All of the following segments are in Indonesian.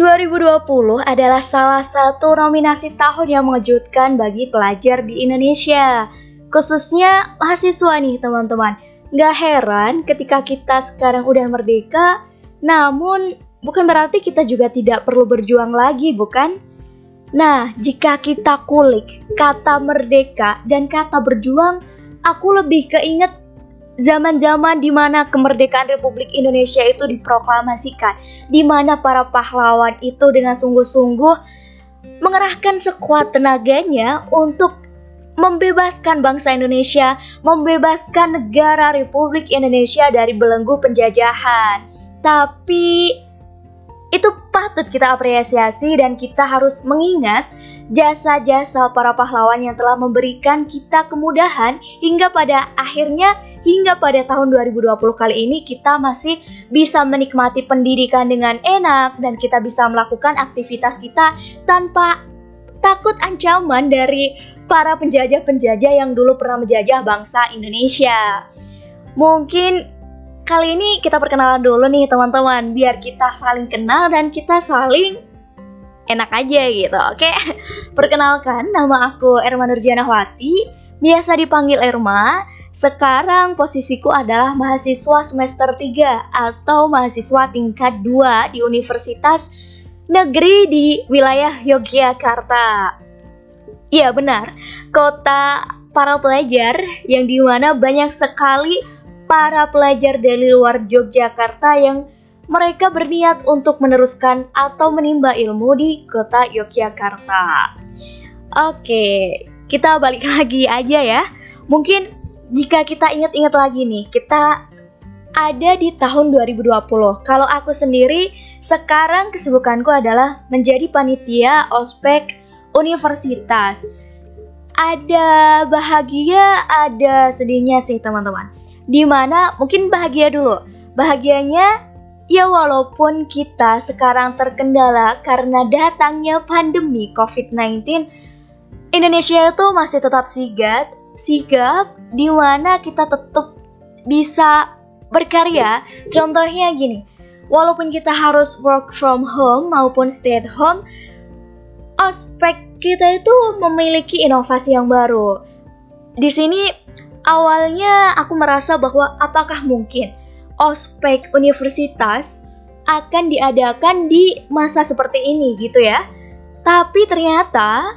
2020 adalah salah satu nominasi tahun yang mengejutkan bagi pelajar di Indonesia, khususnya mahasiswa nih teman-teman. Gak heran ketika kita sekarang udah merdeka, namun bukan berarti kita juga tidak perlu berjuang lagi, bukan? Nah, jika kita kulik kata merdeka dan kata berjuang, aku lebih keinget zaman-zaman di mana kemerdekaan Republik Indonesia itu diproklamasikan, di mana para pahlawan itu dengan sungguh-sungguh mengerahkan sekuat tenaganya untuk membebaskan bangsa Indonesia, membebaskan negara Republik Indonesia dari belenggu penjajahan. Tapi itu patut kita apresiasi dan kita harus mengingat jasa-jasa para pahlawan yang telah memberikan kita kemudahan hingga pada akhirnya hingga pada tahun 2020 kali ini kita masih bisa menikmati pendidikan dengan enak dan kita bisa melakukan aktivitas kita tanpa takut ancaman dari para penjajah-penjajah yang dulu pernah menjajah bangsa Indonesia. Mungkin kali ini kita perkenalan dulu nih teman-teman biar kita saling kenal dan kita saling enak aja gitu. Oke, perkenalkan nama aku Erma Nurjanawati, biasa dipanggil Erma. Sekarang posisiku adalah mahasiswa semester 3 atau mahasiswa tingkat 2 di Universitas Negeri di wilayah Yogyakarta. Iya benar, kota para pelajar yang di mana banyak sekali para pelajar dari luar Yogyakarta yang mereka berniat untuk meneruskan atau menimba ilmu di kota Yogyakarta. Oke, kita balik lagi aja ya. Mungkin jika kita ingat-ingat lagi nih, kita ada di tahun 2020. Kalau aku sendiri, sekarang kesibukanku adalah menjadi panitia ospek universitas. Ada bahagia, ada sedihnya sih teman-teman. Di mana mungkin bahagia dulu. Bahagianya ya walaupun kita sekarang terkendala karena datangnya pandemi COVID-19, Indonesia itu masih tetap sigap, sigap di mana kita tetap bisa berkarya. Contohnya gini, walaupun kita harus work from home maupun stay at home, aspek kita itu memiliki inovasi yang baru. Di sini awalnya aku merasa bahwa apakah mungkin ospek universitas akan diadakan di masa seperti ini gitu ya. Tapi ternyata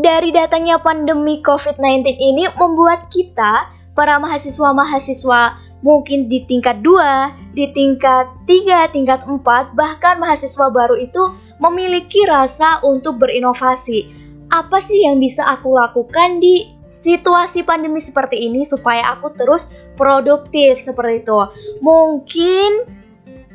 dari datangnya pandemi COVID-19 ini membuat kita, para mahasiswa-mahasiswa mungkin di tingkat 2, di tingkat 3, tingkat 4, bahkan mahasiswa baru itu memiliki rasa untuk berinovasi. Apa sih yang bisa aku lakukan di situasi pandemi seperti ini supaya aku terus produktif seperti itu? Mungkin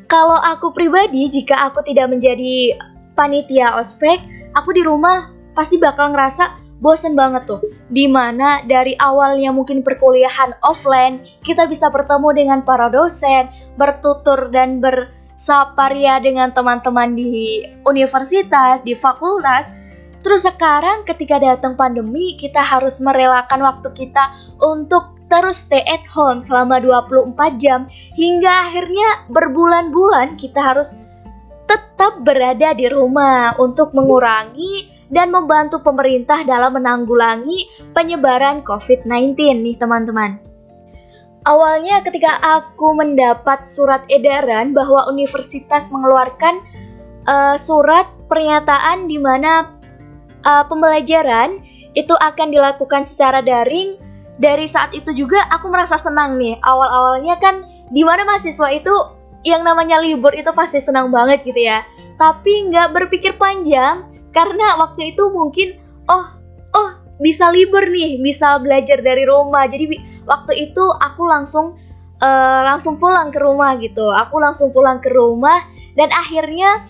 kalau aku pribadi, jika aku tidak menjadi panitia ospek, aku di rumah pasti bakal ngerasa bosen banget tuh. Di mana dari awalnya mungkin perkuliahan offline, kita bisa bertemu dengan para dosen, bertutur dan bersaparia dengan teman-teman di universitas, di fakultas. Terus sekarang ketika datang pandemi, kita harus merelakan waktu kita untuk terus stay at home selama 24 jam hingga akhirnya berbulan-bulan kita harus tetap berada di rumah untuk mengurangi dan membantu pemerintah dalam menanggulangi penyebaran COVID-19 nih teman-teman. Awalnya ketika aku mendapat surat edaran bahwa universitas mengeluarkan uh, surat pernyataan di mana uh, pembelajaran itu akan dilakukan secara daring, dari saat itu juga aku merasa senang nih. Awal-awalnya kan di mana mahasiswa itu yang namanya libur itu pasti senang banget gitu ya. Tapi nggak berpikir panjang, karena waktu itu mungkin oh oh bisa libur nih bisa belajar dari rumah jadi waktu itu aku langsung uh, langsung pulang ke rumah gitu aku langsung pulang ke rumah dan akhirnya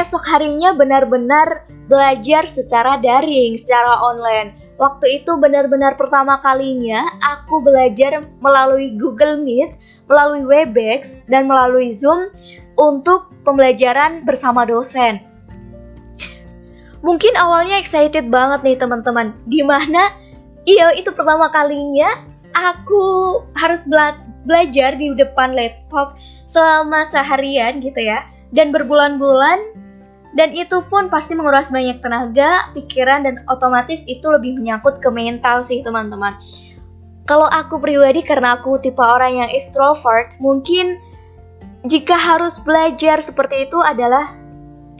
esok harinya benar-benar belajar secara daring secara online Waktu itu benar-benar pertama kalinya aku belajar melalui Google Meet, melalui Webex, dan melalui Zoom untuk pembelajaran bersama dosen. Mungkin awalnya excited banget nih teman-teman. Di mana iya itu pertama kalinya aku harus bela belajar di depan laptop selama seharian gitu ya. dan berbulan-bulan dan itu pun pasti menguras banyak tenaga, pikiran dan otomatis itu lebih menyangkut ke mental sih teman-teman. Kalau aku pribadi karena aku tipe orang yang extrovert, mungkin jika harus belajar seperti itu adalah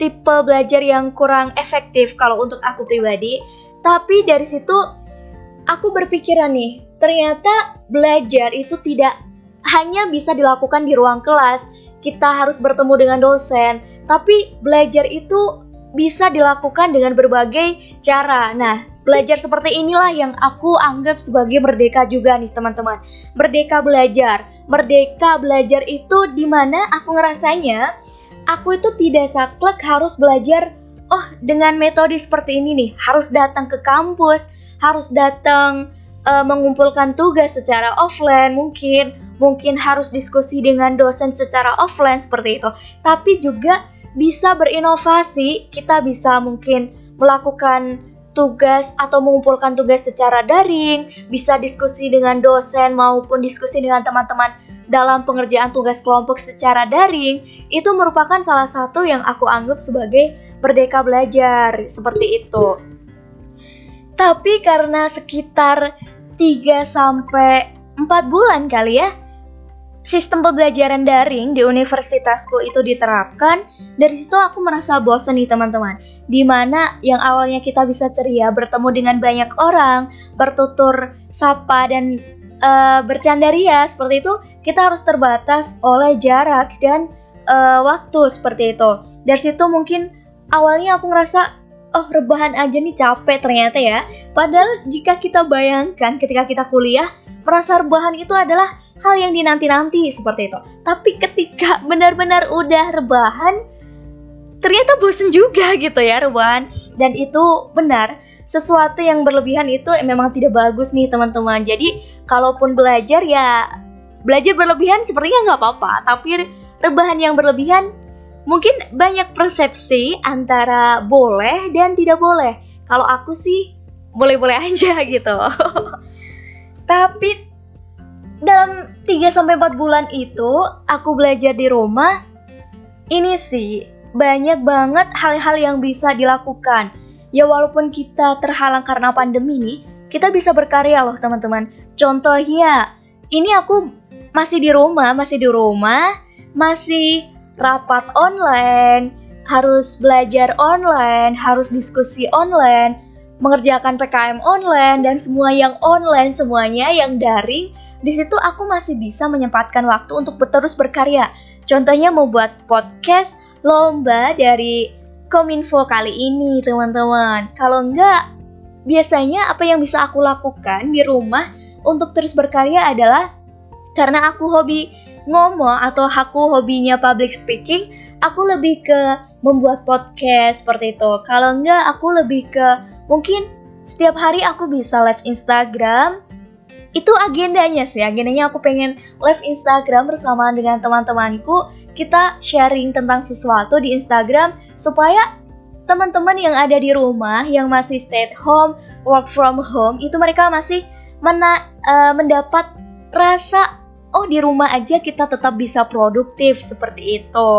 tipe belajar yang kurang efektif kalau untuk aku pribadi. Tapi dari situ aku berpikiran nih, ternyata belajar itu tidak hanya bisa dilakukan di ruang kelas. Kita harus bertemu dengan dosen, tapi belajar itu bisa dilakukan dengan berbagai cara. Nah, belajar seperti inilah yang aku anggap sebagai merdeka juga nih teman-teman. Merdeka belajar. Merdeka belajar itu di mana aku ngerasanya aku itu tidak saklek harus belajar oh dengan metode seperti ini nih harus datang ke kampus harus datang uh, mengumpulkan tugas secara offline mungkin mungkin harus diskusi dengan dosen secara offline seperti itu tapi juga bisa berinovasi, kita bisa mungkin melakukan tugas atau mengumpulkan tugas secara daring, bisa diskusi dengan dosen maupun diskusi dengan teman-teman dalam pengerjaan tugas kelompok secara daring, itu merupakan salah satu yang aku anggap sebagai merdeka belajar, seperti itu. Tapi karena sekitar 3 sampai 4 bulan kali ya, sistem pembelajaran daring di universitasku itu diterapkan, dari situ aku merasa bosan nih teman-teman. Di mana yang awalnya kita bisa ceria bertemu dengan banyak orang, bertutur sapa dan uh, bercanda ria seperti itu, kita harus terbatas oleh jarak dan uh, waktu seperti itu. Dari situ mungkin awalnya aku ngerasa oh rebahan aja nih capek ternyata ya. Padahal jika kita bayangkan ketika kita kuliah, merasa rebahan itu adalah hal yang dinanti-nanti seperti itu. Tapi ketika benar-benar udah rebahan, ternyata bosen juga gitu ya rebahan. Dan itu benar, sesuatu yang berlebihan itu memang tidak bagus nih teman-teman. Jadi kalaupun belajar ya belajar berlebihan sepertinya nggak apa-apa. Tapi rebahan yang berlebihan mungkin banyak persepsi antara boleh dan tidak boleh. Kalau aku sih boleh-boleh aja gitu. Tapi dalam 3 sampai 4 bulan itu aku belajar di rumah ini sih banyak banget hal-hal yang bisa dilakukan. Ya walaupun kita terhalang karena pandemi nih, kita bisa berkarya loh teman-teman. Contohnya, ini aku masih di rumah, masih di rumah, masih rapat online, harus belajar online, harus diskusi online, mengerjakan PKM online dan semua yang online semuanya yang daring di situ aku masih bisa menyempatkan waktu untuk terus berkarya. Contohnya membuat podcast lomba dari Kominfo kali ini, teman-teman. Kalau enggak, biasanya apa yang bisa aku lakukan di rumah untuk terus berkarya adalah karena aku hobi ngomong atau aku hobinya public speaking, aku lebih ke membuat podcast seperti itu. Kalau enggak, aku lebih ke mungkin setiap hari aku bisa live Instagram, itu agendanya sih agendanya aku pengen live Instagram bersama dengan teman-temanku. Kita sharing tentang sesuatu di Instagram supaya teman-teman yang ada di rumah yang masih stay at home work from home itu mereka masih mena uh, mendapat rasa oh di rumah aja kita tetap bisa produktif seperti itu.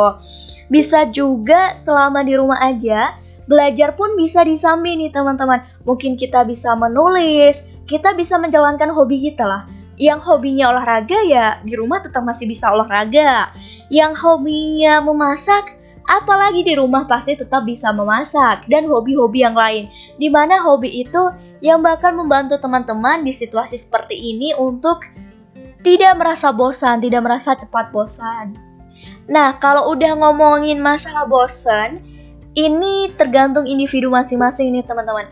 Bisa juga selama di rumah aja belajar pun bisa disambi nih teman-teman. Mungkin kita bisa menulis kita bisa menjalankan hobi kita lah. Yang hobinya olahraga ya di rumah tetap masih bisa olahraga. Yang hobinya memasak, apalagi di rumah pasti tetap bisa memasak dan hobi-hobi yang lain. Di mana hobi itu yang bakal membantu teman-teman di situasi seperti ini untuk tidak merasa bosan, tidak merasa cepat bosan. Nah, kalau udah ngomongin masalah bosan, ini tergantung individu masing-masing nih teman-teman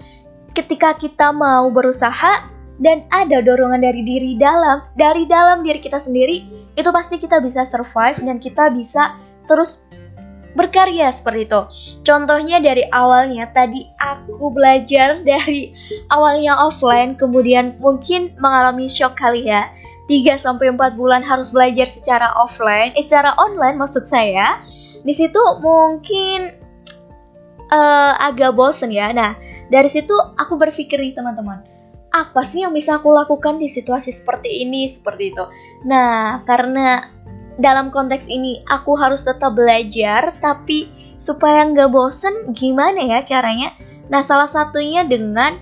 ketika kita mau berusaha dan ada dorongan dari diri dalam, dari dalam diri kita sendiri, itu pasti kita bisa survive dan kita bisa terus berkarya seperti itu. Contohnya dari awalnya tadi aku belajar dari awalnya offline kemudian mungkin mengalami shock kali ya. 3 sampai 4 bulan harus belajar secara offline, eh secara online maksud saya. Di situ mungkin uh, agak bosen ya. Nah, dari situ aku berpikir nih teman-teman, apa sih yang bisa aku lakukan di situasi seperti ini, seperti itu. Nah, karena dalam konteks ini aku harus tetap belajar, tapi supaya nggak bosen gimana ya caranya? Nah salah satunya dengan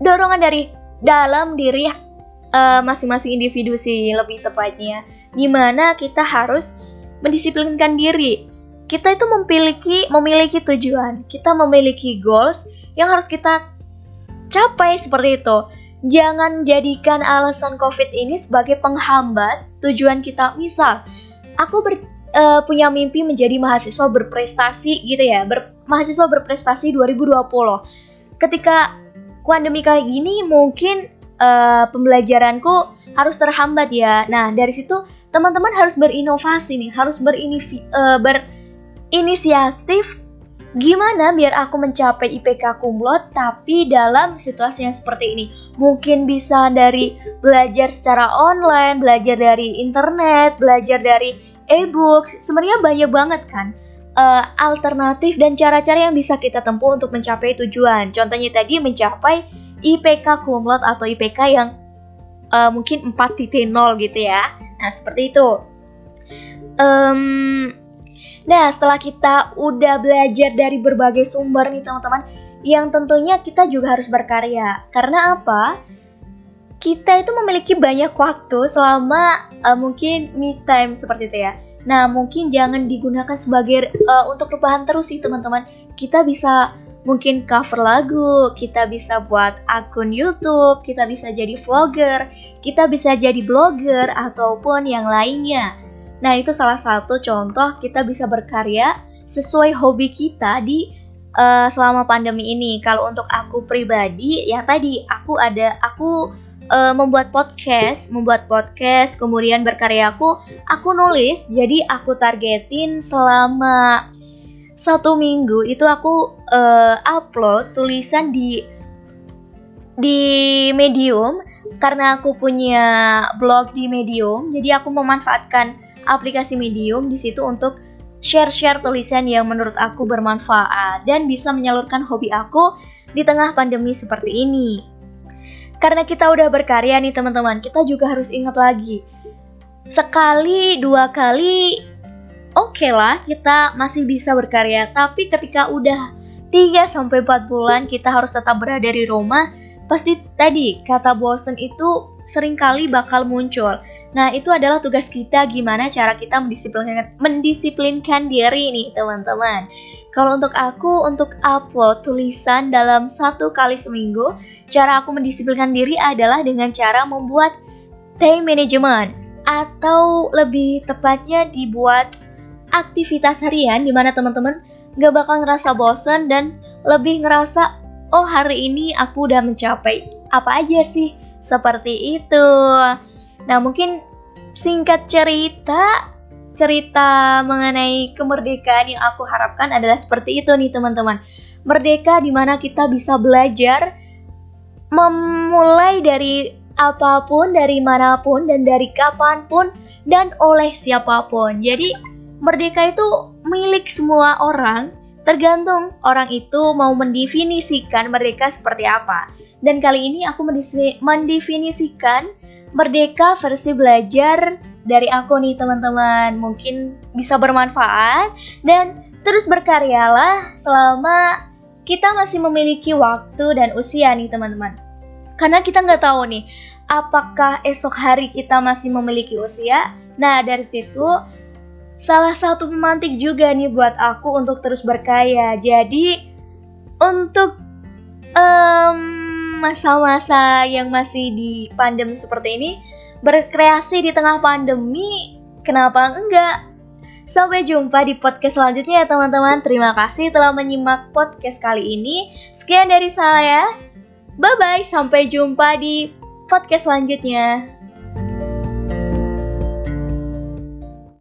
dorongan dari dalam diri masing masing-masing individu sih lebih tepatnya. Gimana kita harus mendisiplinkan diri. Kita itu memiliki memiliki tujuan, kita memiliki goals yang harus kita capai seperti itu. Jangan jadikan alasan COVID ini sebagai penghambat tujuan kita. Misal, aku ber, uh, punya mimpi menjadi mahasiswa berprestasi gitu ya, ber, mahasiswa berprestasi 2020. Ketika pandemi kayak gini mungkin uh, pembelajaranku harus terhambat ya. Nah, dari situ teman-teman harus berinovasi nih, harus uh, berinisiatif gimana biar aku mencapai IPK kumlot tapi dalam situasi yang seperti ini. Mungkin bisa dari belajar secara online, belajar dari internet, belajar dari e-books, sebenarnya banyak banget kan uh, alternatif dan cara-cara yang bisa kita tempuh untuk mencapai tujuan. Contohnya tadi mencapai IPK kumlot atau IPK yang uh, mungkin 4.0 gitu ya. Nah, seperti itu. Um, nah, setelah kita udah belajar dari berbagai sumber nih teman-teman, yang tentunya kita juga harus berkarya. Karena apa? kita itu memiliki banyak waktu selama uh, mungkin me time seperti itu ya. Nah, mungkin jangan digunakan sebagai uh, untuk rebahan terus sih teman-teman. Kita bisa mungkin cover lagu, kita bisa buat akun YouTube, kita bisa jadi vlogger, kita bisa jadi blogger ataupun yang lainnya. Nah, itu salah satu contoh kita bisa berkarya sesuai hobi kita di uh, selama pandemi ini. Kalau untuk aku pribadi, ya tadi aku ada aku uh, membuat podcast, membuat podcast, kemudian berkarya aku, aku nulis, jadi aku targetin selama satu minggu itu aku uh, upload tulisan di di Medium karena aku punya blog di Medium, jadi aku memanfaatkan aplikasi Medium di situ untuk share-share tulisan yang menurut aku bermanfaat dan bisa menyalurkan hobi aku di tengah pandemi seperti ini. Karena kita udah berkarya nih teman-teman, kita juga harus ingat lagi. Sekali, dua kali, oke okay lah kita masih bisa berkarya. Tapi ketika udah 3 sampai 4 bulan kita harus tetap berada di rumah, pasti tadi kata bosen itu sering kali bakal muncul. Nah, itu adalah tugas kita gimana cara kita mendisiplinkan, mendisiplinkan diri nih, teman-teman. Kalau untuk aku, untuk upload tulisan dalam satu kali seminggu, cara aku mendisiplinkan diri adalah dengan cara membuat time management atau lebih tepatnya dibuat aktivitas harian di mana teman-teman gak bakal ngerasa bosen dan lebih ngerasa oh hari ini aku udah mencapai apa aja sih seperti itu. Nah mungkin singkat cerita cerita mengenai kemerdekaan yang aku harapkan adalah seperti itu nih teman-teman. Merdeka di mana kita bisa belajar memulai dari apa pun, dari mana pun, dan dari kapan pun, dan oleh siapa pun. Jadi, merdeka itu milik semua orang, tergantung orang itu mau mendefinisikan merdeka seperti apa. Dan kali ini aku mendefinisikan merdeka versi belajar dari aku nih teman-teman. Mungkin bisa bermanfaat dan terus berkaryalah selama kita masih memiliki waktu dan usia nih teman-teman. Karena kita nggak tahu nih, apakah esok hari kita masih memiliki usia? Nah dari situ salah satu pemantik juga nih buat aku untuk terus berkaya. Jadi untuk masa-masa um, yang masih di pandemi seperti ini, berkreasi di tengah pandemi, kenapa enggak? Sampai jumpa di podcast selanjutnya ya teman-teman. Terima kasih telah menyimak podcast kali ini. Sekian dari saya. Bye-bye, sampai jumpa di podcast selanjutnya.